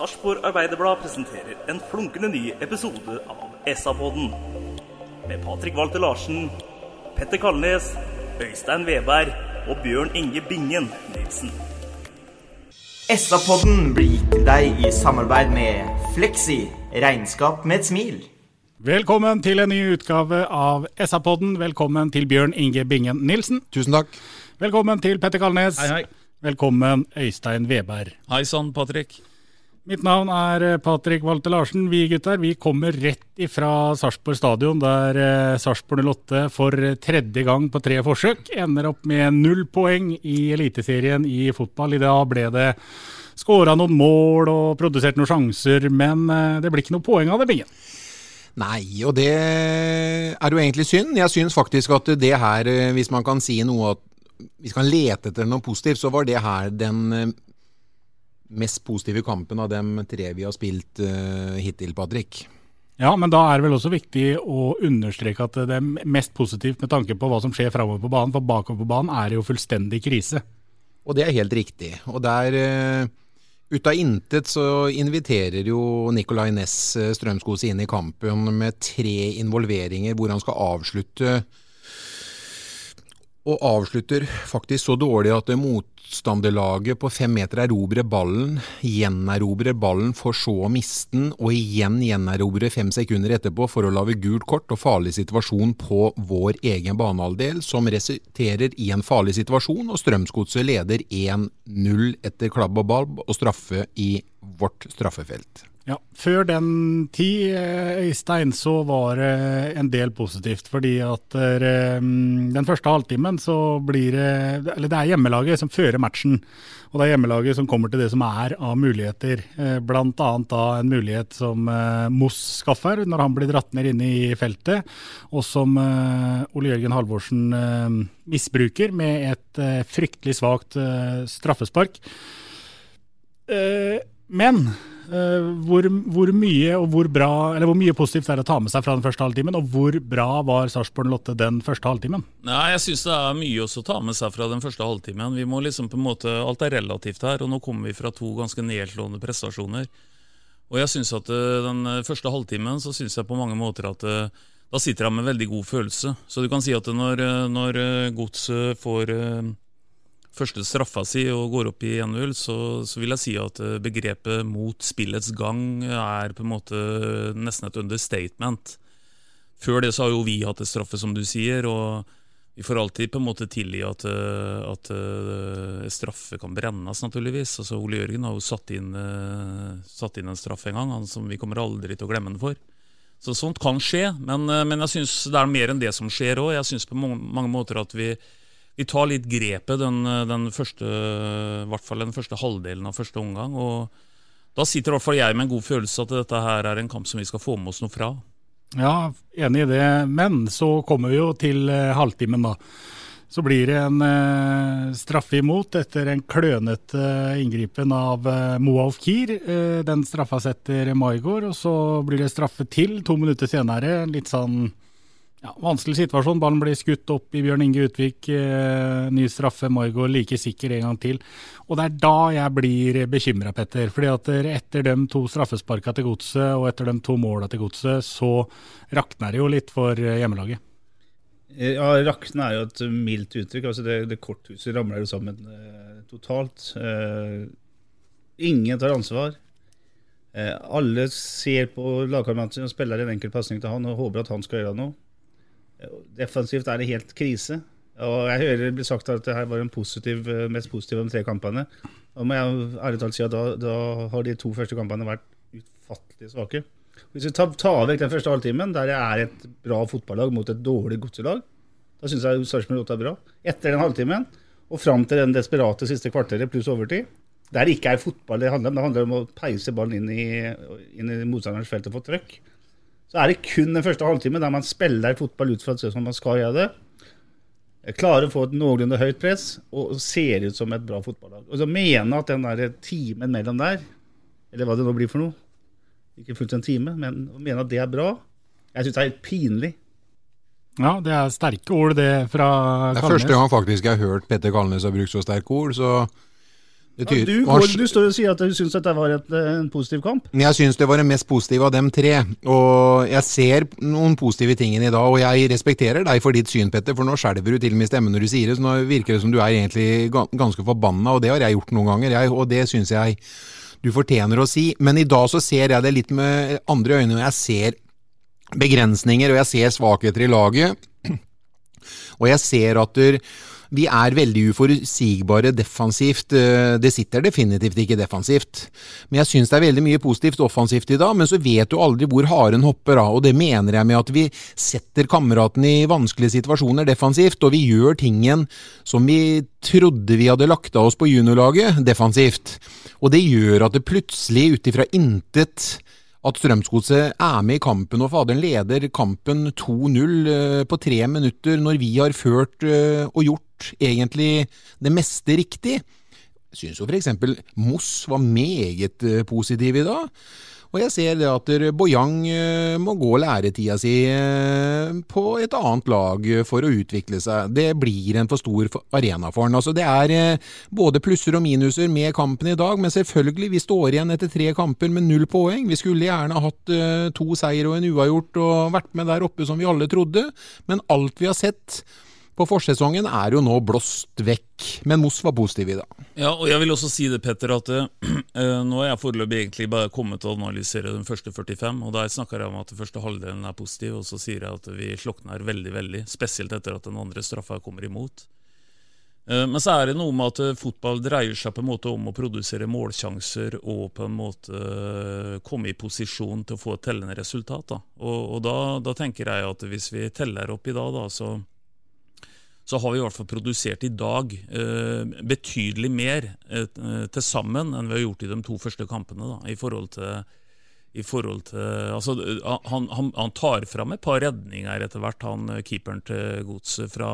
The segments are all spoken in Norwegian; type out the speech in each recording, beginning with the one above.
Sarpsborg Arbeiderblad presenterer en flunkende ny episode av SA-podden. Med Patrik Walter Larsen, Petter Kalnes, Øystein Veberg og Bjørn Inge Bingen Nilsen. SA-podden blir gitt til deg i samarbeid med Fleksi. Regnskap med et smil. Velkommen til en ny utgave av SA-podden. Velkommen til Bjørn Inge Bingen Nilsen. Tusen takk. Velkommen til Petter Kalnes. Hei, hei. Velkommen Øystein Veberg. Hei sann, Patrick. Mitt navn er eh, Patrik Walter Larsen. Vi gutter vi kommer rett ifra Sarpsborg stadion, der eh, Sarpsborg 08 for tredje gang på tre forsøk ender opp med null poeng i Eliteserien i fotball. I dag ble det skåra noen mål og produsert noen sjanser, men eh, det blir ikke noe poeng av det, Bingen. Nei, og det er jo egentlig synd. Jeg syns faktisk at det her, hvis man kan si noe at hvis man kan lete etter noe positivt, så var det her den mest positive kampen av dem tre vi har spilt uh, hittil, Patrick. Ja, men da er det vel også viktig å understreke at det er mest positivt med tanke på hva som skjer framover på banen, for bakover på banen er det jo fullstendig krise. Og det er helt riktig. Og der uh, ut av intet så inviterer jo Nicolay Næss Strømskose inn i kampen med tre involveringer hvor han skal avslutte og avslutter faktisk så dårlig at motstanderlaget på fem meter erobrer ballen, gjenerobrer ballen for så å miste den, og igjen gjenerobrer fem sekunder etterpå for å lage gult kort og farlig situasjon på vår egen banehalvdel, som resulterer i en farlig situasjon, og Strømsgodset leder 1-0 etter klabb og balb og straffe i vårt straffefelt. Ja, Før den tid, eh, Øystein, så var det en del positivt. Fordi at eh, den første halvtimen så blir det Eller det er hjemmelaget som fører matchen. Og det er hjemmelaget som kommer til det som er av muligheter. Eh, blant annet da en mulighet som Moss skaffer når han blir dratt ned inne i feltet. Og som Ole Jørgen Halvorsen misbruker med et fryktelig svakt straffespark. Men hvor, hvor, mye og hvor bra, eller hvor mye positivt er det å ta med seg fra den første halvtimen, og hvor bra var Sarpsborg Lotte den første halvtimen? Nei, Jeg syns det er mye også å ta med seg fra den første halvtimen. Vi må liksom på en måte, Alt er relativt her, og nå kommer vi fra to ganske nedslående prestasjoner. Og jeg synes at uh, Den første halvtimen så syns jeg på mange måter at da sitter han med veldig god følelse. Så du kan si at når, når Gods får første straffa si og går opp i 1-0, så, så, vil jeg si at eh, begrepet 'mot spillets gang' er på en måte nesten et understatement. Før det så har jo vi hatt et straffe, som du sier, og vi får alltid på en måte tilgi at, eh, at uh, straffe kan brennes, naturligvis. Altså Ole Jørgen har jo satt inn, satt inn en straffe en gang, han som vi kommer aldri til å glemme den for. Så sånt kan skje, men, men jeg syns det er mer enn det som skjer òg. Jeg syns på mange måter at vi, vi tar litt grepet den, den første, den første halvdelen av første omgang. og Da sitter i hvert fall jeg med en god følelse at dette her er en kamp som vi skal få med oss noe fra. Ja, enig i det. Men så kommer vi jo til eh, halvtimen, da. Så blir det en eh, straffe imot etter en klønete inngripen av eh, Moalf Kier. Eh, den straffa setter Maigård, og så blir det straffe til to minutter senere. Litt sånn ja, vanskelig situasjon. Ballen blir skutt opp i Bjørn Inge Utvik. Eh, ny straffe. Margot like sikker en gang til. Og det er da jeg blir bekymra, Petter. fordi at etter de to straffesparka til Godset og etter de to måla til Godset, så rakner det jo litt for hjemmelaget. Ja, rakne er jo et mildt uttrykk. altså Det, det korthuset ramler jo sammen eh, totalt. Eh, ingen tar ansvar. Eh, alle ser på lagkameraten sin og spiller en enkel pasning til han og håper at han skal gjøre noe. Defensivt er det helt krise. Og jeg hører det blir sagt at det her var den positiv, eh, mest positive av de tre kampene. Da må jeg ærlig talt si at da, da har de to første kampene vært utfattelig svake. Hvis vi tar, tar vekk den første halvtimen, der det er et bra fotballag mot et dårlig godselag, da syns jeg Sarpsborg 8 er bra. Etter den halvtimen og fram til den desperate siste kvarteret pluss overtid, der det ikke er fotball det handler om, det handler om å peise ballen inn i, inn i motstanderens felt og få trøkk, så er det kun den første halvtimen der man spiller fotball ut fra det som man skal gjøre det. Klarer å få et noenlunde høyt press og ser ut som et bra fotballag. Og så mener at den der timen mellom der, eller hva det nå blir for noe, ikke fullt en time, men å mene at det er bra, jeg syns det er helt pinlig. Ja, det er sterke ord, det fra Det er første gang faktisk jeg har hørt Petter Kalnes har brukt så sterke ord, så Ja, du, går, du står og sier at du syns dette var et, en positiv kamp. Jeg syns det var den mest positive av dem tre. Og jeg ser noen positive ting i dag, og jeg respekterer deg for ditt syn, Petter, for nå skjelver du til og med stemmen når du sier det, så nå virker det som du er egentlig ganske forbanna, og det har jeg gjort noen ganger, jeg, og det syns jeg du fortjener å si. Men i dag så ser jeg det litt med andre øyne, og jeg ser begrensninger, og jeg ser svakheter i laget. Og jeg ser at der, vi er veldig uforutsigbare defensivt. Eh, Det sitter definitivt ikke defensivt. Men jeg syns det er veldig mye positivt offensivt i dag, men så vet du aldri hvor haren hopper av. Og det mener jeg med at vi setter kameraten i vanskelige situasjoner defensivt, og vi gjør tingen som vi trodde vi hadde lagt av oss på juniorlaget, defensivt. Og det gjør at det plutselig, ut ifra intet at Strømsgodset er med i kampen, og faderen leder kampen 2-0 eh, på tre minutter, når vi har ført eh, og gjort egentlig det meste riktig. Jeg syns jo f.eks. Moss var meget eh, positiv i dag. Og jeg ser det at Boyang eh, må gå læretida si eh, på et annet lag for å utvikle seg. Det blir en for stor arena for han. Altså, det er både plusser og minuser med kampen i dag, men selvfølgelig, vi står igjen etter tre kamper med null poeng. Vi skulle gjerne hatt to seier og en uavgjort og vært med der oppe som vi alle trodde, men alt vi har sett på forsesongen er jo nå blåst vekk. Men Moss var positiv i dag. Ja, og jeg vil også si det, Petter, at eh, nå er jeg foreløpig egentlig bare kommet til å analysere den første 45, og der snakker jeg om at den første halvdelen er positiv, og så sier jeg at vi slokner veldig, veldig, spesielt etter at den andre straffa kommer imot. Uh, Men så er det noe med at fotball dreier seg på en måte om å produsere målsjanser og på en måte komme i posisjon til å få et tellende resultat. Da. Og, og da, da tenker jeg at hvis vi teller opp i dag, da, så så har vi i hvert fall produsert i dag eh, betydelig mer eh, til sammen enn vi har gjort i de to første kampene. Da, i forhold til, i forhold til altså, han, han, han tar fram et par redninger etter hvert, han eh, keeperen til Godset, fra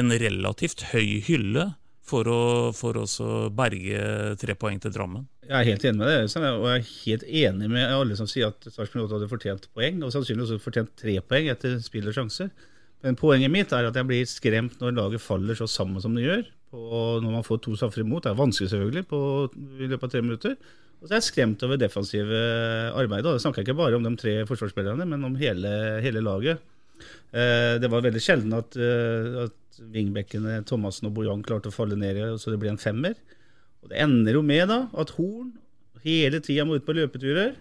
en relativt høy hylle for å, for å berge tre poeng til Drammen. Jeg er helt enig med deg, og jeg er helt enig med alle som sier at Sarpsborg 8 hadde fortjent poeng, og sannsynligvis også fortjent tre poeng etter spill og sjanser. Men poenget mitt er at jeg blir skremt når laget faller så sammen som det gjør. Og når man får to straffer imot. Det er vanskelig selvfølgelig på, i løpet av tre minutter. Og så er jeg skremt over defensive arbeidet. Og det snakker jeg ikke bare om de tre forsvarsspillerne, men om hele, hele laget. Eh, det var veldig sjelden at, eh, at vingbekkene Thomassen og Bojan klarte å falle ned, så det ble en femmer. Og det ender jo med da at Horn hele tida må ut på løpeturer.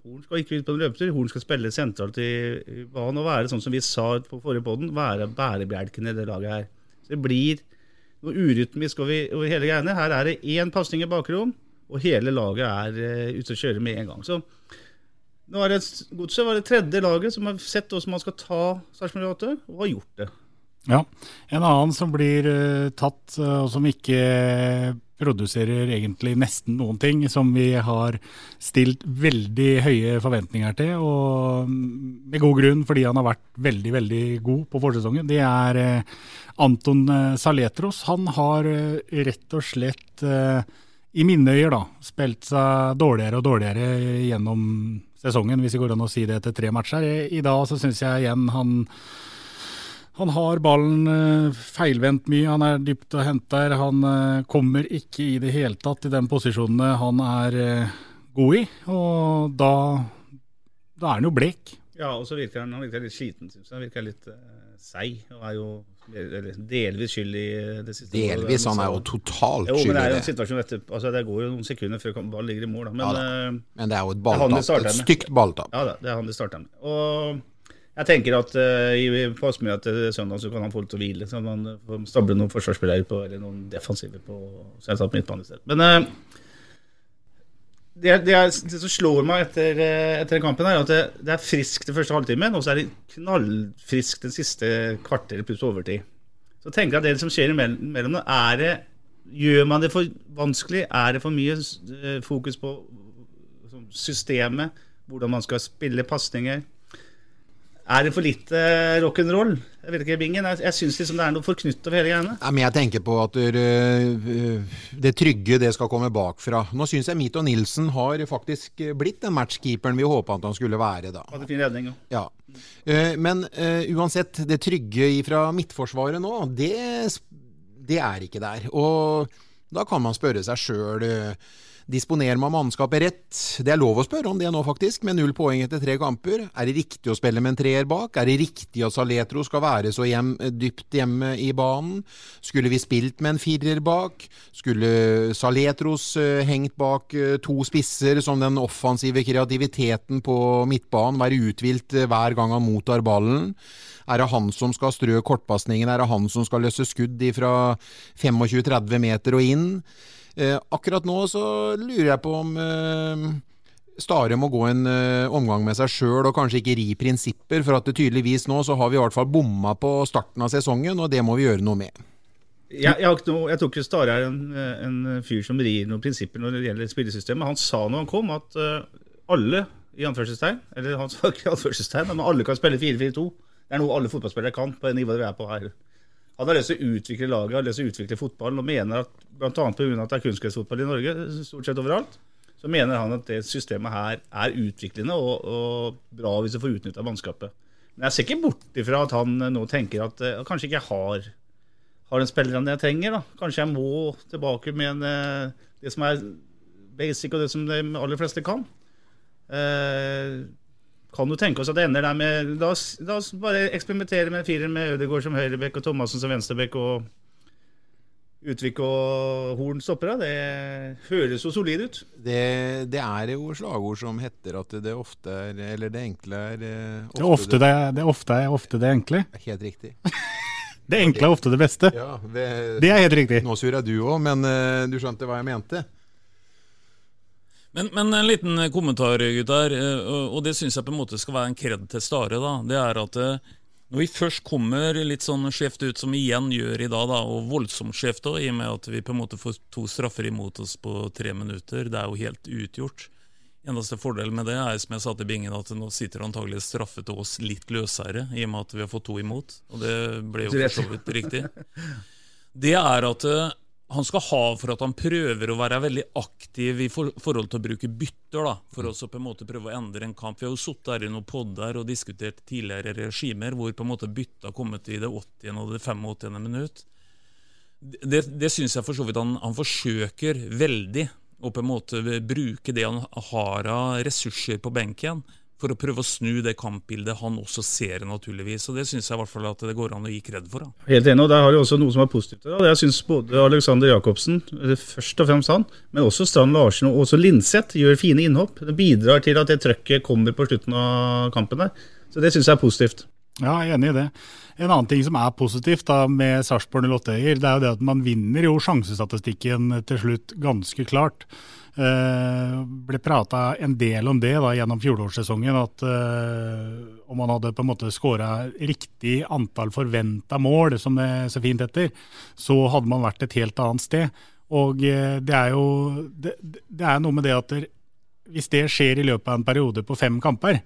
Horn skal ikke ut på en løpetur, Horn skal spille sentralt i banen og være sånn som vi sa på forrige podden, være bærebjelken i det laget her. Så det blir noe urytmisk over hele greiene. Her er det én pasning i bakrom, og hele laget er uh, ute og kjører med en gang. Så nå er det Godset var det tredje laget som har sett hvordan man skal ta Sarpsborg 8, og har gjort det. Ja. En annen som blir uh, tatt, eh, og som ikke produserer egentlig nesten noen ting, som vi har stilt veldig høye forventninger til, og med god grunn, fordi han har vært veldig, veldig god på forsesongen, det er eh, Anton eh, Saletros. Han har eh, rett og slett, i mine øyer, da, spilt seg dårligere og dårligere gjennom sesongen, hvis det går an å si det etter tre matcher. I dag så syns jeg igjen han han har ballen eh, feilvendt mye, han er dypt og henter. Han eh, kommer ikke i det hele tatt i den posisjonene han er eh, god i. Og da, da er han jo blek. Ja, og så virker han, han virker litt sliten, syns jeg. Han virker litt uh, seig. Og er jo delvis skyld i det siste. Delvis, han er jo totalt jo, men det er jo en situasjon etter, altså Det går jo noen sekunder før ballen ligger i mål. Da. Men, Ja da. Men det er jo et det er han balltap. Et stygt balltap. Ja da, det er han de starter med. Og jeg tenker at uh, i påskemiddag til søndag så kan han få litt å hvile. Så han eh, stable noen forsvarsspillere på, eller noen defensive på selvsagt midtbane i stedet. Men uh, det, det, er, det som slår meg etter, eh, etter kampen, er at det, det er friskt den første halvtimen, og så er det knallfriskt den siste kvarteret pluss overtid. Så tenker jeg at det som skjer imellom, mellom det, er det Gjør man det for vanskelig? Er det for mye eh, fokus på systemet? Hvordan man skal spille pasninger? Er det for lite rock'n'roll? Jeg vet ikke, Bingen. Jeg, jeg syns liksom det er noe forknytt over hele greiene. Ja, men jeg tenker på at øh, det trygge det skal komme bakfra. Nå syns jeg Mito Nilsen har faktisk blitt den matchkeeperen vi håpa at han skulle være. da. Hadde fin redning. Ja. Ja. Eh, Men eh, uansett, det trygge fra midtforsvaret nå, det, det er ikke der. Og da kan man spørre seg sjøl Disponerer man mannskapet rett? Det er lov å spørre om det nå, faktisk, med null poeng etter tre kamper. Er det riktig å spille med en treer bak? Er det riktig at Saletro skal være så hjem, dypt hjemme i banen? Skulle vi spilt med en firer bak? Skulle Saletros uh, hengt bak uh, to spisser, som den offensive kreativiteten på midtbanen, være uthvilt uh, hver gang han mottar ballen? Er det han som skal strø kortpasningen? Er det han som skal løse skudd fra 25-30 meter og inn? Eh, akkurat nå så lurer jeg på om eh, Stare må gå en eh, omgang med seg sjøl og kanskje ikke ri prinsipper, for at det tydeligvis nå så har vi i hvert fall bomma på starten av sesongen, og det må vi gjøre noe med. Jeg, jeg, noe, jeg tror ikke Stare er en, en fyr som rir noen prinsipper når det gjelder spillesystemet. Han sa når han kom at uh, alle, i anførselstegn, eller han sa ikke i anførselstegn, men alle kan spille 4-4-2. Det er noe alle fotballspillere kan på det nivået vi er på her. Han har lyst til å utvikle laget, har lyst til å utvikle fotballen, og mener at bl.a. pga. at det er kunstgressfotball i Norge, stort sett overalt, så mener han at det systemet her er utviklende og, og bra hvis du får utnytta mannskapet. Men jeg ser ikke bort ifra at han nå tenker at uh, kanskje ikke jeg har, har den spilleren jeg trenger. da. Kanskje jeg må tilbake med en, uh, det som er basic, og det som de aller fleste kan. Eh, kan du tenke oss at det ender der med La oss, la oss bare eksperimentere med en firer med Ødegaard som høyrebekk og Thomassen som venstrebekk og Utvik og Horn stopper av. Det høres jo solid ut. Det, det er jo slagord som heter at det ofte er Eller det enkle er ofte, Det er ofte det, det, er ofte, er ofte det enkle. Helt riktig. Det enkle er ofte det beste. Ja, det, Det er helt riktig. Nå surra du òg, men eh, du skjønte hva jeg mente? Men, men en liten kommentar, gutter, eh, og det syns jeg på en måte skal være en kred til Stare. da, Det er at eh, når vi først kommer litt sånn skjevt ut, som vi igjen gjør i dag, da, og voldsomt skjevt òg, i og med at vi på en måte får to straffer imot oss på tre minutter, det er jo helt utgjort. Eneste fordelen med det er som jeg sa til Bingen, at nå sitter antagelig straffe til oss litt løsere, i og med at vi har fått to imot. Og det ble jo for så vidt riktig. Det er at eh, han skal ha for at han prøver å være veldig aktiv i for, forhold til å bruke bytter, da, for å på en måte prøve å endre en kamp. Vi har jo sittet her i noen podder og diskutert tidligere regimer hvor på en måte bytta har kommet i det 80. og det 85. minutt. Det, det syns jeg for så vidt han, han forsøker veldig å på en måte bruke det han har av ressurser på benken, for å prøve å snu det kampbildet han også ser, naturligvis. Og Det syns jeg i hvert fall at det går an å gi kred for. da. Helt enig, og der har du også noe som er positivt. Da. Jeg syns både Alexander Jacobsen, først og fremst han, men også Strand Larsen og også Linseth gjør fine innhopp. Det bidrar til at det trøkket kommer på slutten av kampen der. Så det syns jeg er positivt. Ja, jeg er enig i det. En annen ting som er positivt da med Sarpsborg 08-eier, det er jo det at man vinner jo sjansestatistikken til slutt ganske klart. Eh, ble prata en del om det da gjennom fjorårssesongen, at eh, om man hadde på en måte skåra riktig antall forventa mål, som det så fint heter, så hadde man vært et helt annet sted. Og eh, det er jo det, det er noe med det at hvis det skjer i løpet av en periode på fem kamper,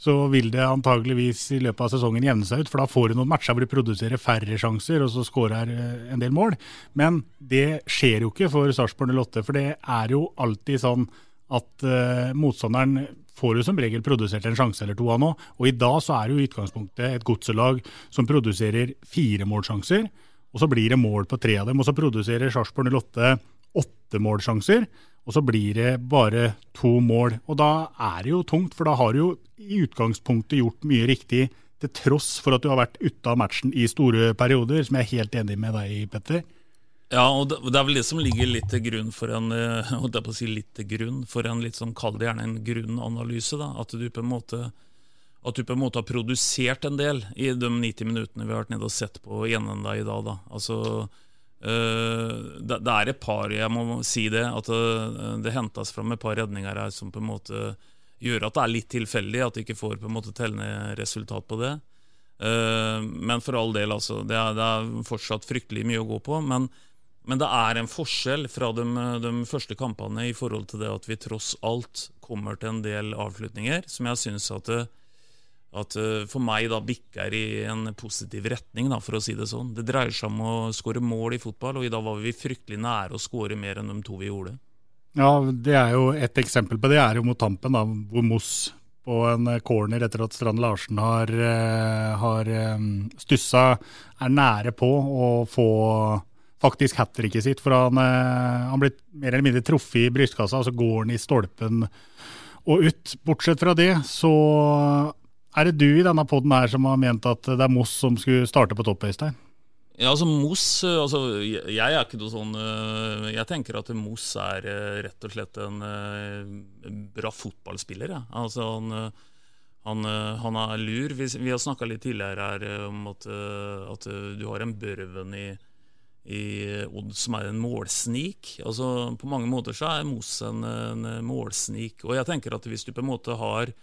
så vil det antageligvis i løpet av sesongen jevne seg ut. For da får du noen matcher hvor du produserer færre sjanser, og så skårer eh, en del mål. Men det skjer jo ikke for Sarpsborg 08, for det er jo alltid sånn at uh, motstanderen får jo som regel produsert en sjanse eller to av nå. Og i dag så er det jo i utgangspunktet et godselag som produserer fire målsjanser, og så blir det mål på tre av dem. Og så produserer Sarpsborg 08 åtte målsjanser, og så blir det bare to mål. Og da er det jo tungt, for da har du jo i utgangspunktet gjort mye riktig til tross for at du har vært ute av matchen i store perioder, som jeg er helt enig med deg i, Petter. Ja, og det, er vel det som ligger litt til grunn for en eh, holdt jeg på å si litt til grunn for en litt sånn, kall det gjerne en grunnanalyse. da, At du på en måte at du på en måte har produsert en del i de 90 minuttene vi har vært nede og sett på Gjenenda i dag. da, altså det, det, er et par, jeg må si det, at det, det hentes fram et par redninger her som på en måte gjør at det er litt tilfeldig, at de ikke får på en måte tellende resultat på det. Uh, men for all del, altså. Det er, det er, fortsatt fryktelig mye å gå på. Men, men det er en forskjell fra de, de, første kampene i forhold til det at vi tross alt kommer til en del avslutninger som jeg syns at det, at uh, for meg da bikker i en positiv retning, da, for å si det sånn. Det dreier seg om å skåre mål i fotball, og i dag var vi fryktelig nære å skåre mer enn de to vi gjorde. Ja, det er jo Et eksempel på det er jo mot Tampen, da, hvor Moss på en eh, corner etter at Strand Larsen har, uh, har stussa, er nære på å få faktisk hat tricket sitt. For han, han blitt mer eller mindre truffet i brystkassa, og så går han i stolpen og ut. Bortsett fra det så er det du i denne poden her som har ment at det er Moss som skulle starte på topp, Øystein? Ja, altså Moss altså, Jeg er ikke noe sånn øh, Jeg tenker at Moss er øh, rett og slett en bra fotballspiller. Ja. Altså, han, han, han, er lur. Vi, vi har snakka litt tidligere her om at, at, du har en Børven i, i Odd som er en målsnik. Altså, på mange måter så er Moss en, en målsnik. Og jeg tenker at hvis du på en måte har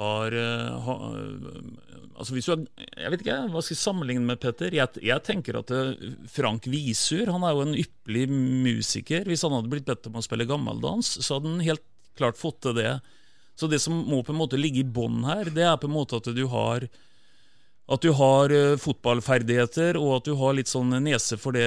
har, eh, ha, altså hvis du, Jeg vet ikke, hva skal jeg sammenligne med, Petter? Jeg, jeg, tenker at eh, Frank Visur han er jo en ypperlig musiker. Hvis han hadde blitt bedt om å spille gammeldans, så hadde han helt klart fått til det. Så det som må på en måte ligge i bånn her, det er på en måte at du har at du har uh, fotballferdigheter, og at du har litt sånn nese for det,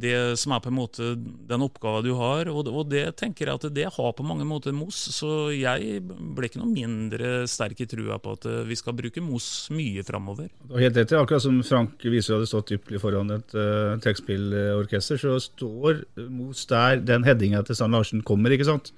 det som er på en måte den oppgava du har. Og, og, det tenker jeg at det har på mange måter Moss, så jeg ble ikke noe mindre sterk i trua på at uh, vi skal bruke Moss mye framover. Helt etter, akkurat som Frank viser hadde stått ypperlig foran et uh, trekkspillorkester, så står Moss der den headinga til Sand Larsen kommer, ikke sant.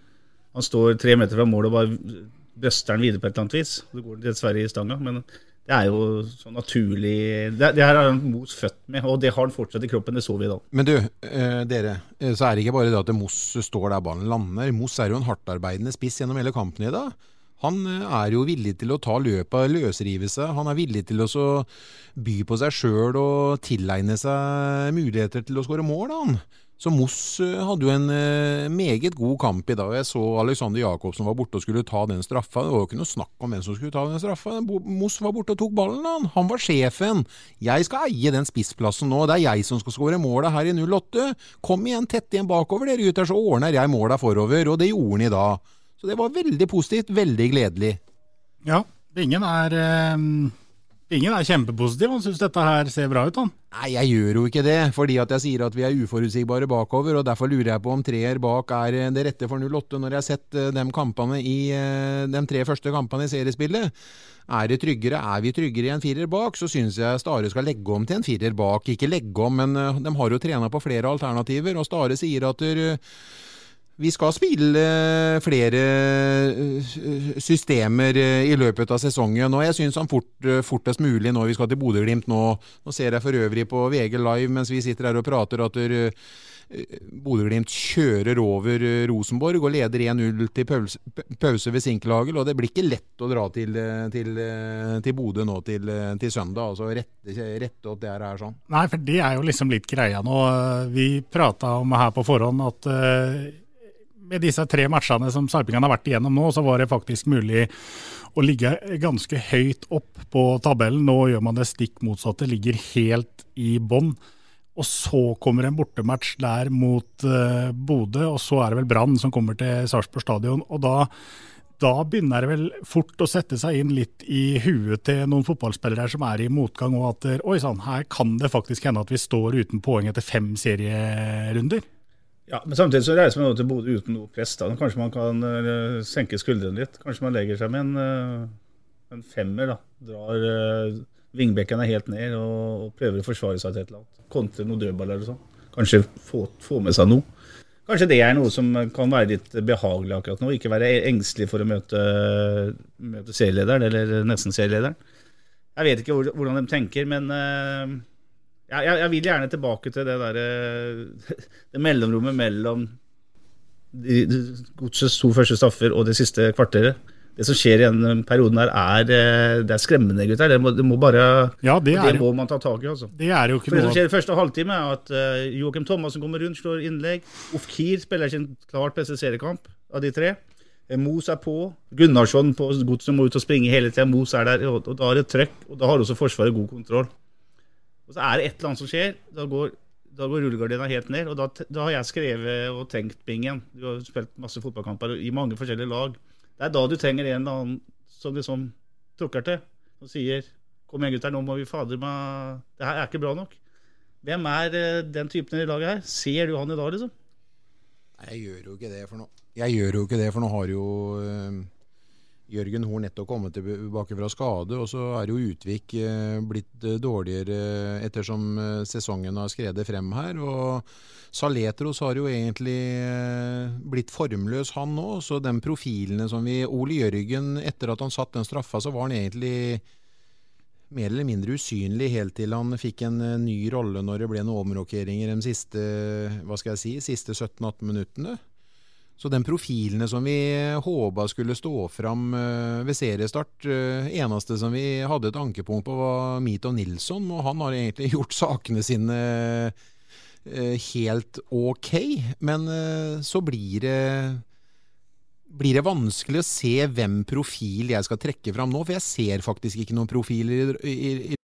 Han står tre meter fra mål og bare bøster den videre på et eller annet vis. Så går dessverre i stanga. men det er jo så naturlig Det, det her er Moss født med, og det har han fortsatt i kroppen. Det så vi da. Men du, eh, dere. Eh, så er det ikke bare det at Moss står der ballen lander. Moss er jo en hardtarbeidende spiss gjennom hele kampen i dag. Han eh, er jo villig til å ta løpet, løsrive seg. Han er villig til å by på seg sjøl og tilegne seg muligheter til å skåre mål, han. Så Moss eh, hadde jo en eh, meget god kamp i dag. Jeg så Alexander Jacobsen var borte og skulle ta den straffa. Det var jo ikke noe snakk om hvem som skulle ta den straffa. Moss var borte og tok ballen, han. Han var sjefen. Jeg skal eie den spissplassen nå. Det er jeg som skal skåre målet her i 08. Kom igjen, tett igjen bakover dere gutter, så ordner jeg måla forover. Og det gjorde han i dag. Så det var veldig positivt. Veldig gledelig. Ja, ingen er eh Ingen er kjempepositiv, han syns dette her ser bra ut, han. Nei, jeg gjør jo ikke det, fordi at jeg sier at vi er uforutsigbare bakover, og derfor lurer jeg på om treer bak er eh, det rette for 08, når jeg har sett eh, de, kampene i, eh, de tre første kampene i seriespillet. Er det tryggere, er vi tryggere i en firer bak, så syns jeg Stare skal legge om til en firer bak. Ikke legge om, men de har jo trena på flere alternativer, og Stare sier at der, vi skal spille flere eh, systemer eh, i løpet av sesongen. og Jeg syns han fort, eh, fortest mulig når vi skal til Bodø-Glimt nå Nå ser jeg for øvrig på VG Live mens vi sitter her og prater at Bodø-Glimt kjører over Rosenborg og leder 1-0 til pause, ved Sinkelhagel. Og det blir ikke lett å dra til, til, til Bodø nå til, til, søndag. altså Rette, rette opp det her sånn. Nei, for det er jo liksom litt greia nå. Vi prata om her på forhånd at med disse tre matchene som Sarpingen har vært igjennom nå, så var det faktisk mulig å ligge ganske høyt opp på tabellen. Nå gjør man det stikk motsatte, ligger helt i bånn. Og så kommer en bortematch der mot uh, Bodø, og så er det vel Brann som kommer til Sarpsborg stadion. og da da begynner det vel fort å sette seg inn litt i huet til noen fotballspillere som er i motgang, og at oi sann, her kan det faktisk hende at vi står uten poeng etter fem serierunder. Ja, Men samtidig så reiser man til Bodø uten noe press. da. Kanskje man kan uh, senke skuldrene litt. Kanskje man legger seg med en, uh, en femmer. da. Drar uh, vingbekkene helt ned og, og, prøver å forsvare seg til et eller annet. Kontre noen dødballer eller sånn. Kanskje få, få, med seg noe. Kanskje det er noe som kan være litt behagelig akkurat nå. Ikke være engstelig for å møte, møte serielederen, eller nesten serielederen. Jeg vet ikke hvordan de tenker, men jeg, jeg, jeg vil gjerne tilbake til det derre Det mellomrommet mellom de, de, godsets to første straffer og det siste kvarteret. Det som skjer i den perioden her, er, eh, det er skremmende, gutter. Det må, det må bare Ja, det det må man ta tak i, altså. Det er jo ikke For det som skjer i første halvtime, er at uh, Joakim Thomassen kommer rundt, slår innlegg. Ofkir spiller ikke en klart beste seriekamp av de tre. Eh, Mos er på. Gunnarsson på godset må ut og springe hele tida. Mos er der, og, og da er det trøkk. Og da har også Forsvaret god kontroll. Og så er det et eller annet som skjer. Da går, da går rullegardina helt ned. Og da, da har jeg skrevet og tenkt bingen. Du har spilt masse fotballkamper i mange forskjellige lag. Det er da du trenger en eller annen som liksom trukker til og sier Kom igjen, gutter, nå må vi fader meg Det her er ikke bra nok. Hvem er eh, den typen i laget her? Ser du han i dag, liksom? Nei, jeg gjør jo ikke det for noe. Jeg gjør jo ikke det, for nå har jo eh, Jørgen Horn nettopp kommet tilbake fra skade, og så er jo Utvik eh, blitt eh, dårligere ettersom eh, sesongen har skredet frem her. og Saletros har jo egentlig blitt formløs, han nå. Så den profilene som vi Ole Jørgen, etter at han satt den straffa, så var han egentlig mer eller mindre usynlig helt til han fikk en ny rolle når det ble noen omrokeringer de siste si, siste 17-18 minuttene. Så den profilene som vi håpa skulle stå fram eh, ved seriestart, eh, eneste som vi hadde et ankepunkt på, var Mito Nilsson, og han har egentlig gjort sakene sine eh, helt ok. Men eh, så blir det blir det vanskelig å se hvem profil jeg skal trekke fram nå, for jeg ser faktisk ikke noen profiler i, i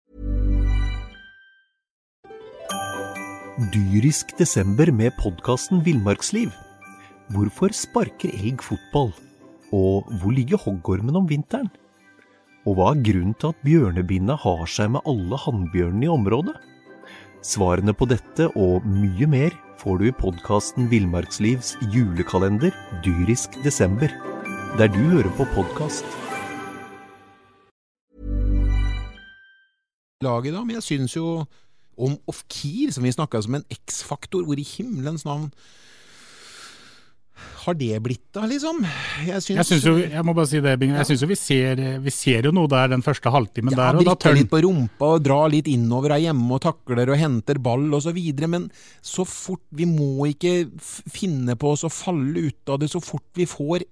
Dyrisk desember med podkasten Villmarksliv. Hvorfor sparker elg fotball? Og hvor ligger hoggormen om vinteren? Og hva er grunnen til at bjørnebinna har seg med alle hannbjørnene i området? Svarene på dette og mye mer får du i podkasten Villmarkslivs julekalender Dyrisk desember, der du hører på podkast. laget da, men jeg syns jo om Ofkir, som vi snakka som en X-faktor, hvor i himmelens navn har det blitt da, liksom? Jeg syns, Jeg, synes jo, jeg må bare si det, Bing. Jeg synes jo vi ser, vi ser jo noe der den første halvtimen Ja, der. og da tør litt på rumpa og drar litt innover er hjemme og takler og henter ball videre, men så fort Vi må ikke finne på oss å falle ut av det så fort vi får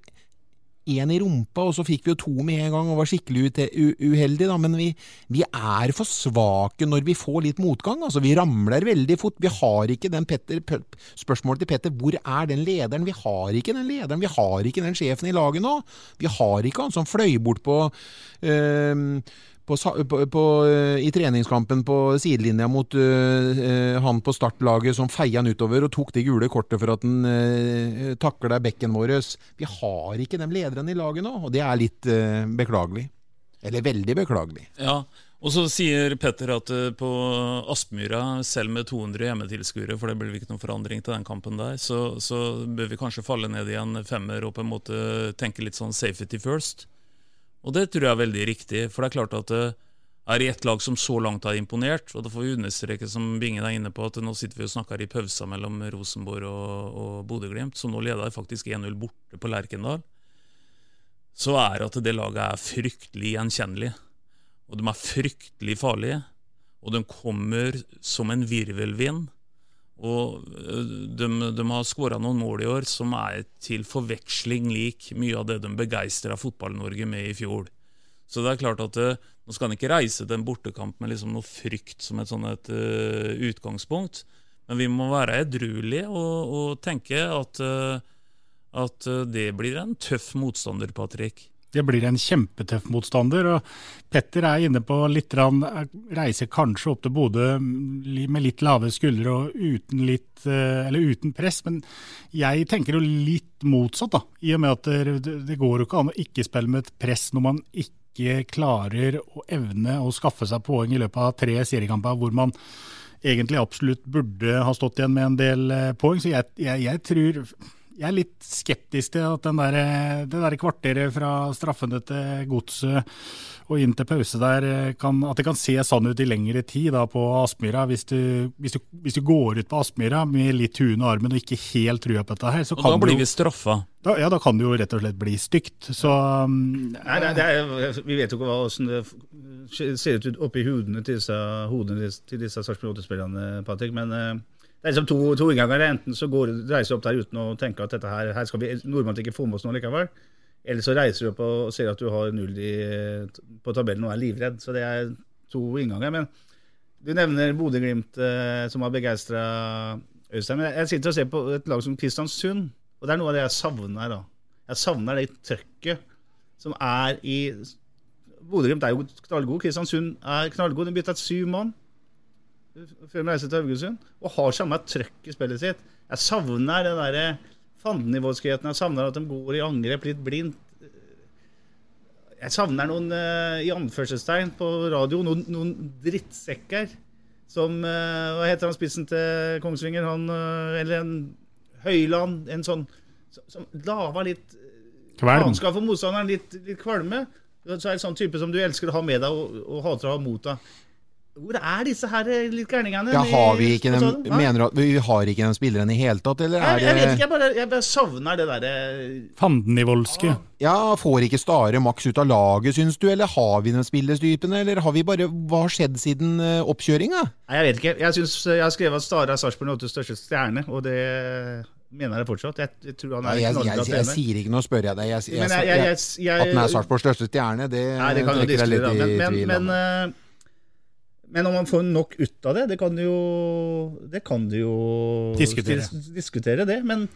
én i rumpa, og så fikk vi jo to med en gang og var skikkelig uheldige, da, men vi, vi er for svake når vi får litt motgang. altså Vi ramler veldig fort. Vi har ikke den Petter, Spørsmålet til Petter, hvor er den lederen? Vi har ikke den lederen, vi har ikke den sjefen i laget nå. Vi har ikke han som fløy bort på eh, på, på, eh, I treningskampen på sidelinja mot eh, han på startlaget som feia han utover og tok det gule kortet for at han uh, takla bekken vår. Vi har ikke de lederne i laget nå, og det er litt uh, beklagelig. Eller veldig beklagelig. Ja, og så sier Petter at på Aspmyra, selv med 200 hjemmetilskuere, for det blir ikke noen forandring til den kampen der, så, så bør vi kanskje falle ned i en femmer og på en måte tenke litt sånn safety first. Og det tror jeg er veldig riktig, for det er klart at det er i ett lag som så langt har imponert, og da får vi understreke, som Bingen er inne på, at nå sitter vi og snakker i pausa mellom Rosenborg og, og Bodø-Glimt, som nå leder faktisk 1-0 borte på Lerkendal. Så er at det laget er fryktelig gjenkjennelig, og de er fryktelig farlige, og de kommer som en virvelvind. Og øh, de, de har skåra noen mål i år som er til forveksling lik mye av det de begeistra Fotball-Norge med i fjor. Så det er klart at øh, nå skal han ikke reise til en bortekamp med liksom noe frykt som et sånn et uh, utgangspunkt, men vi må være edruelige og, og tenke at, uh, at det blir en tøff motstander, Patrick. Det blir en kjempetøff motstander. og Petter er inne på litt rann, reiser kanskje opp til Bodø med litt lave skuldre og uten, litt, eh, uten press, men jeg tenker jo litt motsatt. da, I og med at det, det går jo ikke an å ikke spille med et press når man ikke klarer å evne å skaffe seg poeng i løpet av tre seriekamper hvor man egentlig absolutt burde ha stått igjen med en del eh, poeng. Så jeg, jeg, jeg tror jeg er litt skeptisk til at den der, det der kvarteret fra straffene til godset og inn til pause der, kan, at det kan se sånn ut i lengre tid da på Aspmyra. Hvis du, hvis, hvis du går ut på Aspmyra med litt huen og armen og ikke helt trua på dette her, så Og kan da blir vi straffa. Da, ja, da kan det jo rett og slett bli stygt. Så Nei, Nei, er, vi vet jo ikke hvordan det ser ut oppi hodene til disse, hodene til disse Sarpsborg 8-spillerne, Patrick. Men eh, det er liksom to, to innganger. Enten så går du opp der uten å tenke at dette her, her skal vi nordmenn ikke få med oss noe likevel. Eller så reiser du opp og ser at du har null i, på tabellen og er livredd. Så det er to innganger. Men du nevner Bodø-Glimt eh, som har begeistra Øystein. Men jeg sitter og ser på et lag som Kristiansund, og det er noe av det jeg savner. da. Jeg savner det trøkket som er i Bodø-Glimt er jo knallgod. Kristiansund er knallgod. De bytta syv mann før vi reiser til Haugesund, og har samme trøkk i spillet sitt. Jeg savner den derre fandenivoldskheten. Jeg savner at de går i angrep litt blindt. Jeg savner noen uh, i anførselstegn på radio, noen, noen drittsekker som uh, Hva heter han spissen til Kongsvinger? Han, uh, eller en Høyland? En sånn som, som lager litt Kvalm. for motstanderen. Litt, litt kvalme. Så er det sånn type som du elsker å ha med deg og, og hater å ha mot deg. Hvor er disse her litt gærningene? Ja, har vi ikke dem? Hæ? mener du at vi har ikke den spilleren i hele tatt, eller Jeg, det jeg vet ikke, jeg bare, jeg bare savner det derre Fandenivoldske. Ja, får ikke Stare maks ut av laget, syns du, eller har vi den spillerstypen, eller har vi bare Hva har skjedd siden uh, oppkjøringa? Nei, jeg vet ikke. Jeg, synes, jeg har skrevet at Stare er Sarpsborg 8s største stjerne, og det mener jeg fortsatt. Jeg, jeg tror han Nei, er jeg, en jeg, jeg, trener. sier ikke noe, spør jeg deg. Jeg, jeg, Men jeg- jeg- jeg- jeg- at den er Sarpsborgs største stjerne, det Nei, det kan trekker jeg litt i tvil. men, men, eh, men om man får nok ut av det, det kan du jo Det kan du jo Diskutere. diskutere det, men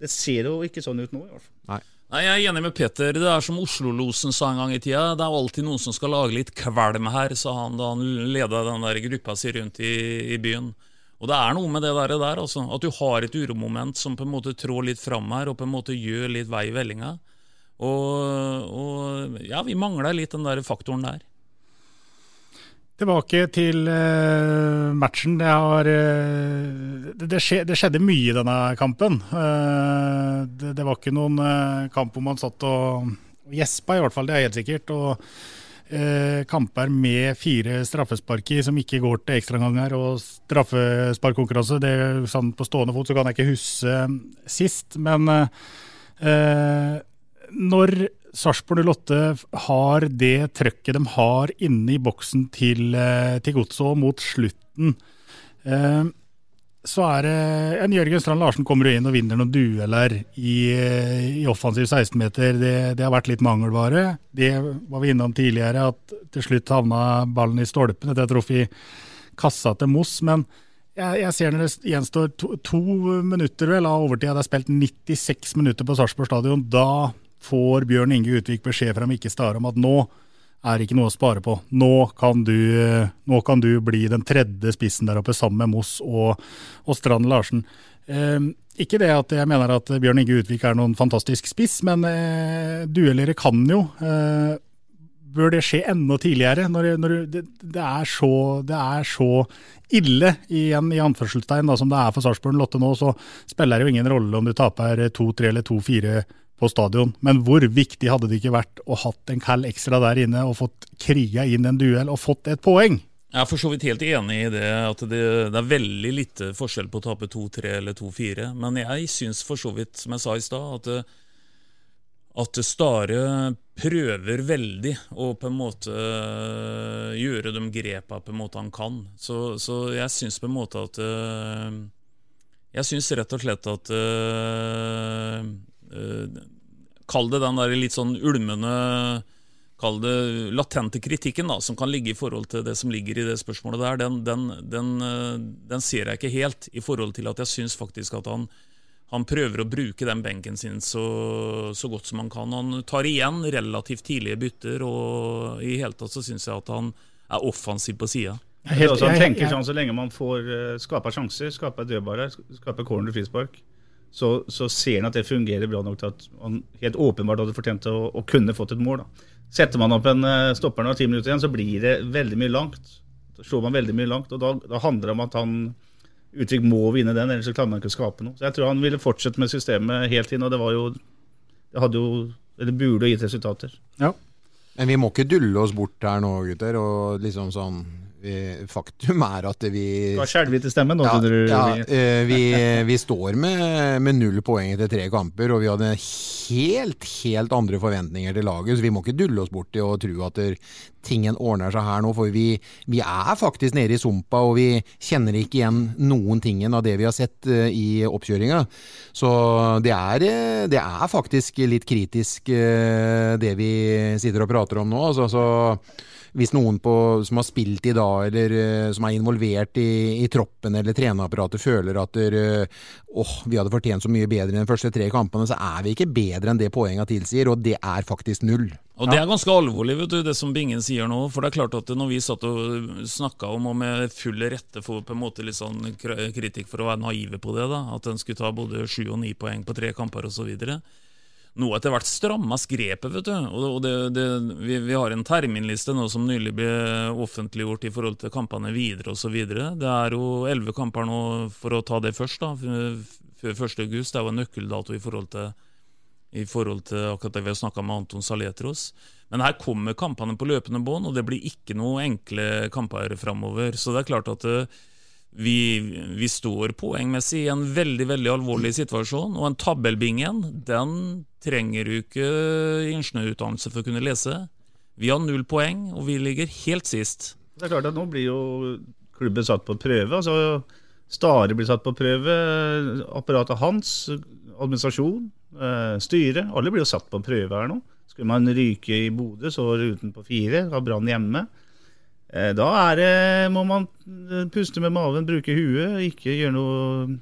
det ser jo ikke sånn ut nå, i hvert fall. Nei. Nei, Jeg er enig med Peter. Det er som Oslo-losen sa en gang i tida. Det er alltid noen som skal lage litt kvalm her, sa han da han leda den der gruppa si rundt i, i byen. Og det er noe med det der, der altså. At du har et uromoment som på en måte trår litt fram her, og på en måte gjør litt vei i vellinga. Og, og ja, vi mangler litt den der faktoren der. Tilbake til uh, matchen. Det, har, uh, det, det, skje, det skjedde mye i denne kampen. Uh, det, var ikke noen kamp hvor man satt og, gjespa, i hvert fall. Det er helt sikkert. Og kamper med fire straffespark i som ikke går til ekstraomganger og straffesparkkonkurranse. Det er sånn På stående fot så kan jeg ikke huske sist, men når Sarpsborg 08 har det trøkket de har inne i boksen til, eh, til Godset mot slutten, eh, så er det en Jørgen Strand Larsen kommer inn og vinner noen dueller i, eh, i offensiv 16-meter. Det, det har vært litt mangelvare. Det var vi innom tidligere, at til slutt havna ballen i stolpen etter at i kassa til Moss. Men jeg, jeg ser når det gjenstår to, to minutter vel av overtid, det er spilt 96 minutter på Sarpsborg stadion. Da får Bjørn Inge Utvik beskjed fra Mikke Stare om at nå er ikke noe å spare på. Nå kan du, nå kan du bli den tredje spissen der oppe sammen med Moss og, og Strand Larsen. Eh, ikke det at jeg mener at Bjørn Inge Utvik er noen fantastisk spiss, men eh, duellere kan jo. Eh, bør det skje enda tidligere? Når, når det, det, er så, det er så ille, igjen i anførselstegn, da, som det er for Sarpsborg Lotte nå, så spiller det jo ingen rolle om du taper 2-3 eller 2-4 på stadion. Men hvor viktig hadde det ikke vært å hatt en kall ekstra der inne og fått kriga inn en duell og fått et poeng? Jeg er for så vidt helt enig i det, at det, det er veldig lite forskjell på å tape 2-3 eller 2-4. Men jeg syns for så vidt, som jeg sa i stad, at, at Stare prøver veldig å på en måte øh, gjøre de grepa på en måte han kan. Så, så jeg syns på en måte at øh, Jeg syns rett og slett at øh, Kall det den der litt sånn ulmende Kall det latente kritikken da, som kan ligge i forhold til det som ligger i det spørsmålet der, den, den, den, øh, den ser jeg ikke helt, i forhold til at jeg syns faktisk at han, han prøver å bruke den benken sin så, så godt som han kan. Han tar igjen relativt tidlige bytter, og i hele tatt så syns jeg at han er offensiv på sida. Han tenker sånn Så lenge man får uh, skaper sjanser, skaper dødballer, skaper corner frispark, så, så ser han at det fungerer bra nok til at han helt åpenbart hadde fortjent å, å kunne fått et mål. da. Setter man opp en uh, stopper når ti minutter igjen, så blir det veldig mye langt. Da slår man veldig mye langt, og da, da handler det om at han Utvik må vinne den, ellers så klarer man ikke å skape noe. Så Jeg tror han ville fortsette med systemet helt inn, og det var jo Det hadde jo Eller burde gitt resultater. Ja. Men vi må ikke dulle oss bort her nå, gutter, og liksom sånn Eh, Faktum er at vi Du har skjelvete i stemmen nå, ja, du. ja, eh, vi, vi står med, med null poeng etter tre kamper, og vi hadde helt, helt andre forventninger til laget. Så vi må ikke dulle oss bort i å tro at der, tingen ordner seg her nå. For vi, vi er faktisk nede i sumpa, og vi kjenner ikke igjen noen tingen av det vi har sett eh, i oppkjøringa. Så det er, eh, det er faktisk litt kritisk, det vi sitter og prater om nå. Altså, så hvis noen på, som har spilt i dag, eller uh, som er involvert i, i troppen eller trenerapparatet, føler at der, uh, åh, vi hadde fortjent så mye bedre enn de første tre kampene, så er vi ikke bedre enn det poengene tilsier, og det er faktisk null. Og Det er ganske alvorlig, vet du, det som Bingen sier nå. For det er klart at når vi satt og snakka om, og med full rette for på en måte litt sånn kritikk for å være naive på det, da, at en skulle ta både sju og ni poeng på tre kamper osv. Nå etter hvert strammes grepet, vet du. Og det, det, vi, vi, har en terminliste nå som nylig ble offentliggjort i forhold til kampene videre osv. Det er jo elleve kamper nå, for å ta det først, da, før 1. august. Det er jo en nøkkeldato i forhold til, i forhold til akkurat det vi har snakka med Anton Saletros. Men her kommer kampene på løpende bånd, og det blir ikke noe enkle kamper framover. Så det er klart at vi, vi, står poengmessig i en veldig veldig alvorlig situasjon. Og en tabellbingen den trenger du ikke ingeniørutdannelse for å kunne lese. Vi har null poeng, og vi ligger helt sist. Det er klart at Nå blir jo klubben satt på prøve. altså Stare blir satt på prøve. Apparatet hans, administrasjon, styret. Alle blir jo satt på prøve her nå. Skulle man ryke i Bodø, så var det utenpå fire. Ha Brann hjemme. Eh, da det, må man eh, puste med maven, bruke huet, ikke gjøre noe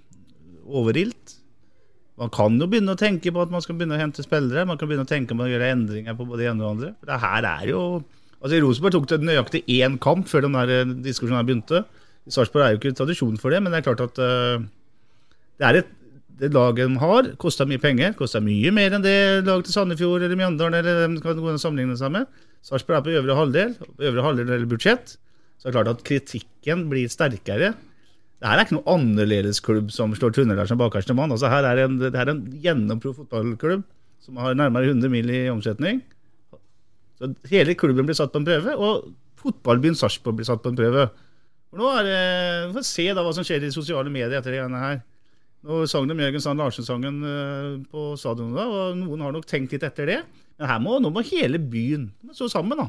overilt. Man kan jo begynne å tenke på at man skal begynne å hente spillere. Man kan begynne å tenke på å gjøre endringer på både det ene og det andre. For det her er jo Altså Rosenborg tok det nøyaktig én kamp før den der eh, diskusjonen begynte. I Sarpsborg er jo ikke tradisjon for det, men det er klart at uh, det er et det laget de har, koster mye penger. Koster mye mer enn det laget til Sandefjord eller Mjøndalen eller de kan gå sammenligne seg med. Sarpsborg er på øvre halvdel, øvre halvdel eller budsjett. Så er det klart at kritikken blir sterkere. Det her er ikke noe annerledes klubb som slår Trøndelag som bakerste mann. Altså her er en, det er en gjennompro fotballklubb som har nærmere 100 mil i omsetning. Så Hele klubben blir satt på en prøve, og fotballbyen Sarpsborg blir satt på en prøve. For nå er det, Vi får se da hva som skjer i sosiale medier etter det greiene her. Nå sang om Jørgen Sand Larsen-sangen eh, på stadionet, da, og noen har nok tenkt litt etter det. Men her må, nå må hele byen stå sammen, da.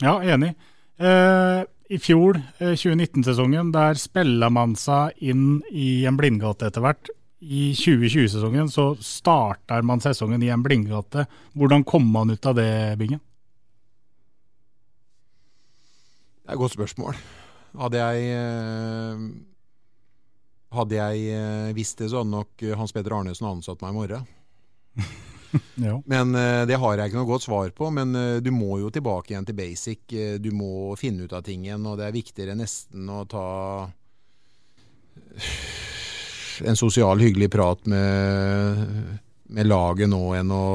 Ja, enig. Eh, I fjor, eh, 2019-sesongen, der spiller man seg inn i en blindgate etter hvert. I 2020-sesongen så starter man sesongen i en blindgate. Hvordan kom man ut av det, Bingen? Det er et godt spørsmål. Hadde jeg eh, Hadde jeg eh, visst det, så hadde nok Hans Petter Arnesen ansatt meg i morgen. Men uh, Det har jeg ikke noe godt svar på. Men du må jo tilbake igjen til basic. Du må finne ut av ting igjen, og det er viktigere nesten å ta en sosial, hyggelig prat med, med laget nå enn å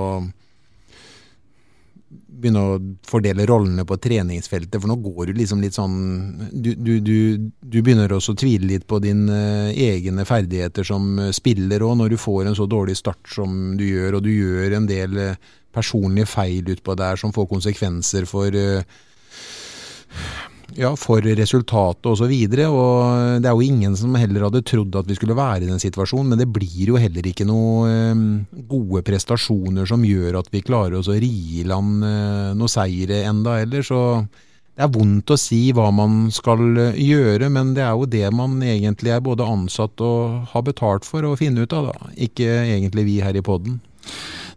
begynne å fordele rollene på treningsfeltet, for nå går du liksom litt sånn Du, du, du, du begynner også å tvile litt på dine egne ferdigheter som spiller òg, når du får en så dårlig start som du gjør, og du gjør en del personlige feil utpå der som får konsekvenser for ja, for resultatet osv. Det er jo ingen som heller hadde trodd at vi skulle være i den situasjonen, men det blir jo heller ikke noen gode prestasjoner som gjør at vi klarer oss å ri i land noe seire enda heller. Så det er vondt å si hva man skal gjøre, men det er jo det man egentlig er både ansatt og har betalt for å finne ut av, da. Ikke egentlig vi her i poden.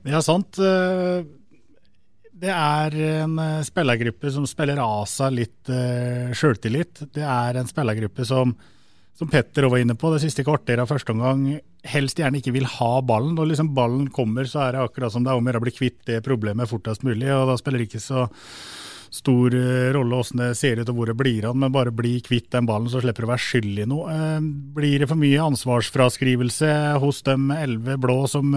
Det er sant. Det er en eh, spillergruppe som spiller av seg litt uh, sjøltillit. Det er en spillergruppe som, som Petter var inne på det siste kvarteret av første omgang, helst gjerne ikke vil ha ballen. Når liksom ballen kommer, så er det akkurat som det er om å gjøre å bli kvitt det problemet fortest mulig. og Da spiller det ikke så stor uh, rolle åssen det ser ut og hvor det blir av, men bare bli kvitt den ballen, så slipper du å være skyld i noe. Blir det for mye ansvarsfraskrivelse hos de elleve blå som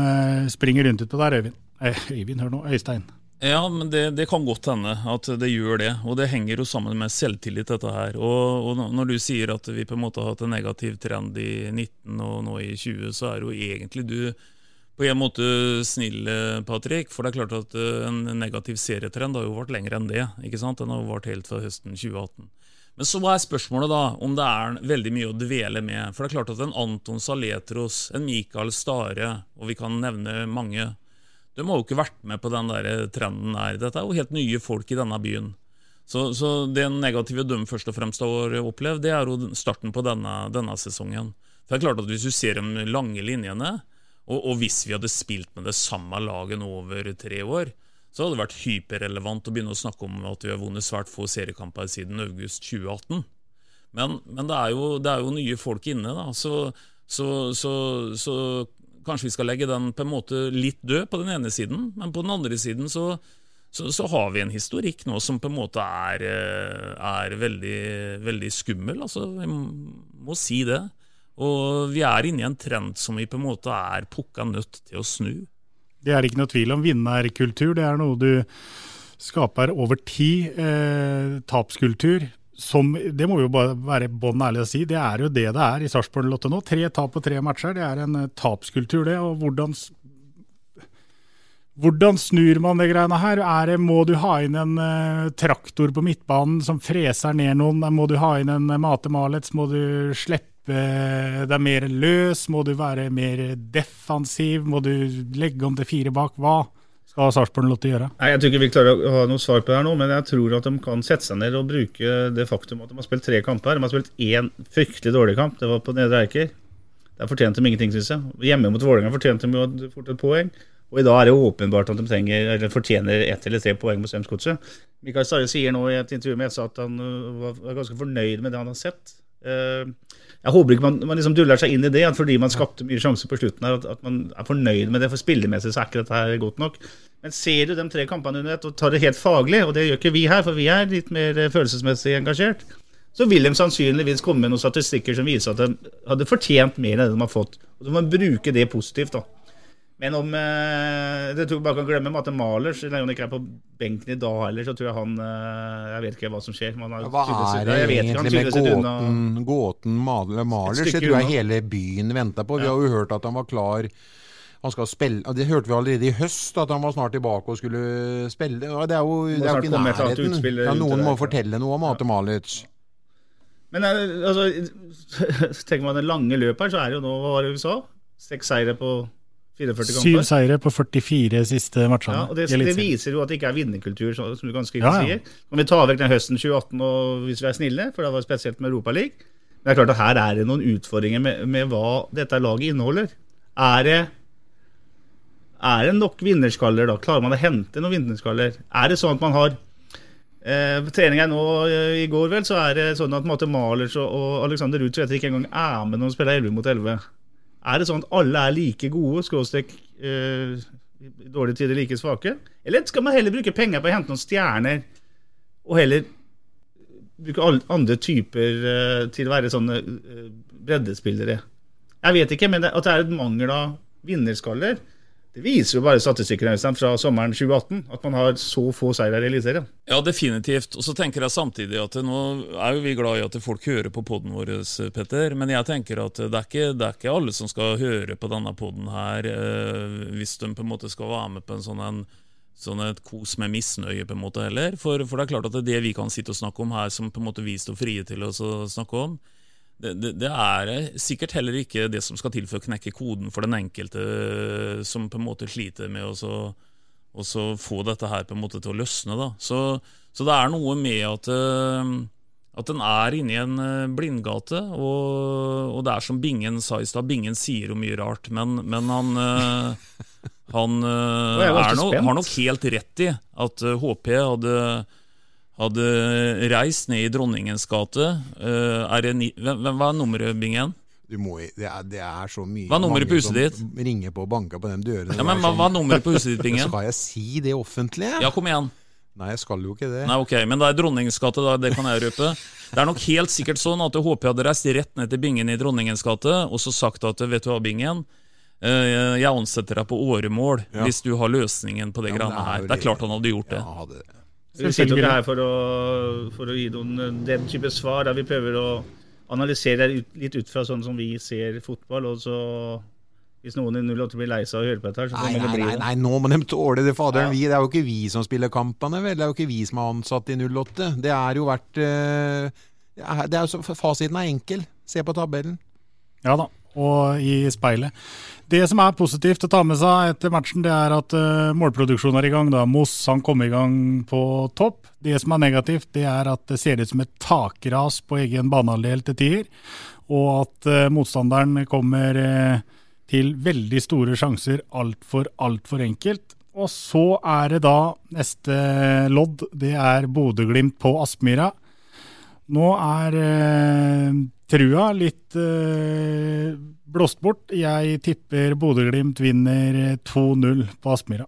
springer rundt ute der, Øyvind? Øyvind, hør nå. Øystein. Ja, men det, det, kan godt hende at det gjør det. Og det henger jo sammen med selvtillit, dette her. Og, og, når du sier at vi på en måte har hatt en negativ trend i 19 og nå i 20, så er jo egentlig du på en måte snill, eh, Patrick. For det er klart at eh, en negativ serietrend har jo vært lenger enn det. ikke sant? Den har jo vart helt fra høsten 2018. Men så er spørsmålet da om det er veldig mye å dvele med. For det er klart at en Anton Saletros, en Mikael Stare, og vi kan nevne mange, de har jo ikke vært med på den der trenden der. Dette er jo helt nye folk i denne byen. Så, så det negative de først og fremst har opplevd, det er jo starten på denne, denne sesongen. For det er klart at Hvis du ser de lange linjene, og, og, hvis vi hadde spilt med det samme laget nå over tre år, så hadde det vært hyperrelevant å begynne å snakke om at vi har vunnet svært få seriekamper siden august 2018. Men, men det, er jo, det, er jo, nye folk inne, da. Så, så, så, så, kanskje vi skal legge den på en måte litt død på den ene siden, men på den andre siden så, har vi en historikk nå som på en måte er, er veldig, veldig skummel. Altså, jeg må si det. Og vi er inne i en trend som vi på en måte er pukka nødt til å snu. Det er ikke noe tvil om vinnerkultur. Det er noe du skaper over tid. Eh, tapskultur. Som, det må vi jo bare være bånn ærlig å si, det er jo det det er i Sarpsborg Lotte nå. Tre tap på tre matcher. Det er en eh, tapskultur, det. Og hvordan hvordan snur man det greiene her? Det, må du ha inn en uh, traktor på midtbanen som freser ned noen? Må du ha inn en Mate Malets? Må du slippe deg mer løs? Må du være mer defensiv? Må du legge om til fire bak? Hva skal Sarpsborg Lotte gjøre? Nei, Jeg tror ikke vi klarer å ha noe svar på det her nå, men jeg tror at de kan sette seg ned og bruke det faktum at de har spilt tre kamper. De har spilt én fryktelig dårlig kamp, det var på Nedre Eiker. Der fortjente de ingenting, syns jeg. Hjemme mot Vålerenga fortjente de jo fort et poeng. Og i dag er det åpenbart at de trenger, fortjener ett eller tre poeng mot Strømsgodset. Mikael Starre sier nå i et intervju med Esa at han uh, var ganske fornøyd med det han har sett. Uh, jeg håper ikke man, man liksom duller seg inn i det, at fordi man skapte mye sjanser på slutten, her, at, man er fornøyd med det. For spillemessig så er ikke dette her godt nok. Men ser du de tre kampene under ett og tar det helt faglig, og det gjør ikke vi her, for vi er litt mer uh, følelsesmessig engasjert, så vil de sannsynligvis komme med noen statistikker som viser at de hadde fortjent mer enn det de har fått. Og Så må man bruke det positivt. da. Men om eh, Det tror jeg bare kan glemme Mate Maler, selv om han ikke er på benken i dag heller, så tror jeg han eh, Jeg vet ikke hva som skjer. Har, hva er det egentlig med gåten, gåten Maler? Det tror jeg hele byen venta på. Vi har jo hørt at han var klar han skal spille, Det hørte vi allerede i høst, at han var snart tilbake og skulle spille. Det er jo, det er jo ikke nærheten. Ja, noen må fortelle noe om Mate Malic. Men eh, altså, tenker man det lange løpet her, så er det jo nå Hva var det vi sa? Seks seire på 44 kamper. Syv seire på 44 siste matchene. Ja, og det, det, viser jo at det ikke er vinnerkultur, som du ganske ja, ja. sier. Om vi tar vekk den høsten 2018, og hvis vi er snille, for det var spesielt med Europaligaen Det er klart at her er det noen utfordringer med, med hva dette laget inneholder. Er det, er det nok vinnerskaller da? Klarer man å hente noen vinnerskaller? Er det sånn at man har Eh, treninga nå eh, i går vel, så er det sånn at Mate Malers og, og Alexander Ruud ikke engang er med når de spiller 11 mot 11. Er det sånn at alle er like gode, skråstrek uh, i dårlige tider like svake? Eller skal man heller bruke penger på å hente noen stjerner, og heller bruke andre typer uh, til å være sånne uh, breddespillere? Jeg vet ikke, men det, at det er et mangel av vinnerskaller det viser jo bare statistikken fra sommeren 2018, at man har så få seire i Eliteserien. Ja, definitivt. Og så tenker jeg samtidig at nå er jo vi glad i at folk hører på poden vår, Petter. Men jeg tenker at det er, ikke, det er ikke alle som skal høre på denne poden her, eh, hvis de på en måte skal være med på en sånn en sånn et kos med misnøye, på en måte heller. For, for, det er klart at det er det vi kan sitte og snakke om her, som på en måte vi står frie til å snakke om det, det, det, er sikkert heller ikke det som skal til for å knekke koden for den enkelte eh, som på en måte sliter med å få dette her på en måte til å løsne. Da. Så, så det er noe med at, eh, at den er inne i en eh, blindgate. Og, og, det er som Bingen sa i stad, Bingen sier jo mye rart, men, men han han no, har nok helt rett i at HP hadde hadde reist ned i Dronningens gate. Uh, er ni, hvem, hva er nummeret, Bingen? Må, det, er, det, er, så mye Hva er nummeret på huset ditt? Ringer på og banker på de dørene. Ja, men, hva, hva er nummeret på huset ditt, Bingen? Skal jeg si det offentlig? Ja, kom igjen. Nei, jeg skal jo ikke det. Nei, ok, Men det er Dronningens gate, det kan jeg røpe. Det er nok helt sikkert sånn at HP hadde reist rett ned til Bingen i Dronningens gate og så sagt at vet du hva, Bingen, eh, jeg ansetter deg på åremål ja. hvis du har løsningen på det ja, greiene her. Det er klart han hadde gjort det. Ja, det. Vi sitter ikke her for å, for å, gi noen den type svar, der vi prøver å analysere litt ut fra sånn som vi ser fotball. Og så Hvis noen i 08 blir lei seg og hører på dette, her, så Nei, får det bli det. nei, nå må de tåle det, faderen. Ja. Vi, det er jo ikke vi som spiller kampene, vel. Det er jo ikke vi som er ansatt i 08. Det er jo vært eh, ja, det er jo Fasiten er enkel. Se på tabellen. Ja da, og i speilet. Det som er positivt å ta med seg etter matchen, det er at uh, målproduksjonen er i gang. da. Moss han kom i gang på topp. Det som er negativt, det er at det ser ut som et takras på egen banehalvdel til tier, Og at uh, motstanderen kommer uh, til veldig store sjanser altfor, altfor enkelt. Og så er det da neste lodd, det er Bodø-Glimt på Aspmyra. Nå er eh, trua litt eh, blåst bort. Jeg tipper Bodø-Glimt vinner eh, 2-0 på Aspmyra.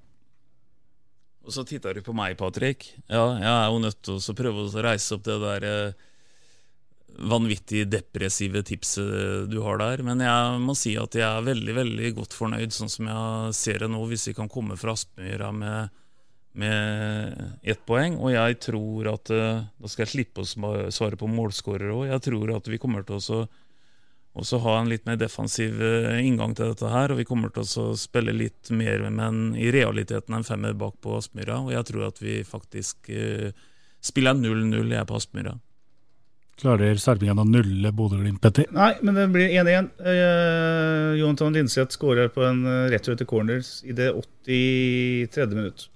Og så titter du på meg, Patrick. Ja, jeg er jo nødt til å prøve å reise opp det der eh, vanvittig depressive tipset du har der. Men jeg må si at jeg er veldig veldig godt fornøyd, sånn som jeg ser det nå, hvis vi kan komme fra Aspmyra med, med ett poeng. Og jeg tror at eh, Da skal jeg slippe å svare på målskårere òg. Jeg tror at vi kommer til å så- ha en litt mer defensiv eh, inngang til dette her. Og vi kommer til å spille litt mer, men i realiteten en femmer bak på Aspmyra. Og jeg tror at vi faktisk uh, spiller 0-0 jeg på Aspmyra. Klarer Sarpingen å nulle Bodø-Glimt, Petter? Nei, men det blir 1-1. Uh, Jonathan Linseth skårer på en retur til corners i det 83. minutt.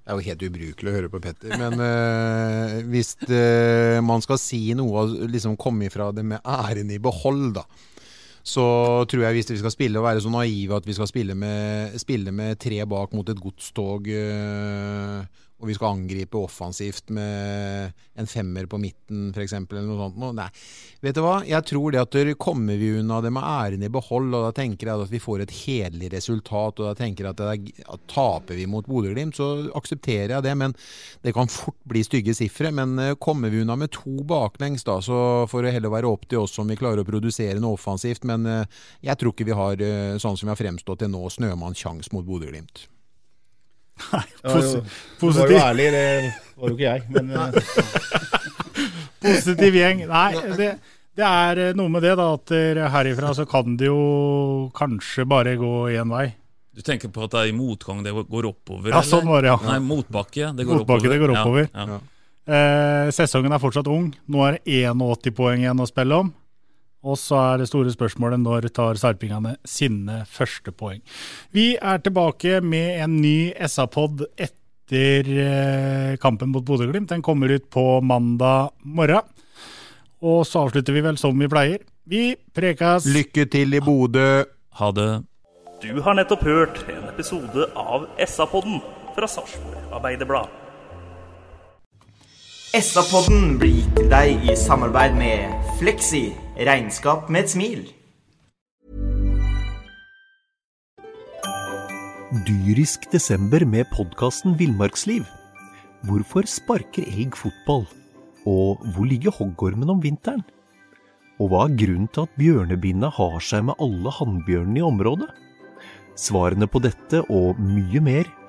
Det er jo helt ubrukelig å høre på Petter, men uh, hvis det, man skal si noe og liksom komme ifra det med æren i behold, da, så tror jeg hvis vi skal spille og være så naive at vi skal spille med, spille med tre bak mot et godstog, eh, og vi skal angripe offensivt med en femmer på midten f.eks., eller noe sånt. Nei, vet du hva? Jeg tror det at der kommer vi unna det med æren i behold, og da tenker jeg at vi får et hederlig resultat, og da tenker jeg at, det er, at taper vi mot Bodø-Glimt, så aksepterer jeg det, men det kan fort bli stygge sifre. Men eh, kommer vi unna med to baklengs, da, så får det heller være opp til oss om vi klarer å produsere noe offensivt. Men eh, jeg tror ikke vi har, eh, sånn som vi har fremstått til nå, Snømann sjans mot Bodø-Glimt. Ja, Posi- jo, Du var jo ærlig, det var jo ikke jeg. Men uh, Positiv gjeng. Nei, det, det er eh, noe med det, da, at herifra så kan det jo kanskje bare gå én vei. Du tenker på at det er i motgang det går oppover? Ja, sånn var det, ja. Nei, motbakke. Det går Motbakke, oppover. det går oppover. Ja, ja. Eh, sesongen er fortsatt ung. Nå er det 81 poeng igjen å spille om. Og så er det store spørsmålet når tar sarpingene sine første poeng. Vi er tilbake med en ny SA-pod etter eh, kampen mot Bodø-Glimt. Den kommer ut på mandag morgen. Og så avslutter vi vel som vi pleier. Vi prekas. Lykke til i Bodø. Ha det. Du har nettopp hørt en episode av SA-podden fra Sarpsborg Arbeiderblad. SA-podden blir gitt til deg i samarbeid med Fleksi regnskap med et smil. Dyrisk desember med podkasten Villmarksliv. Hvorfor sparker elg fotball? Og hvor ligger hoggormen om vinteren? Og hva er grunnen til at bjørnebinna har seg med alle hannbjørnene i området? Svarene på dette og mye mer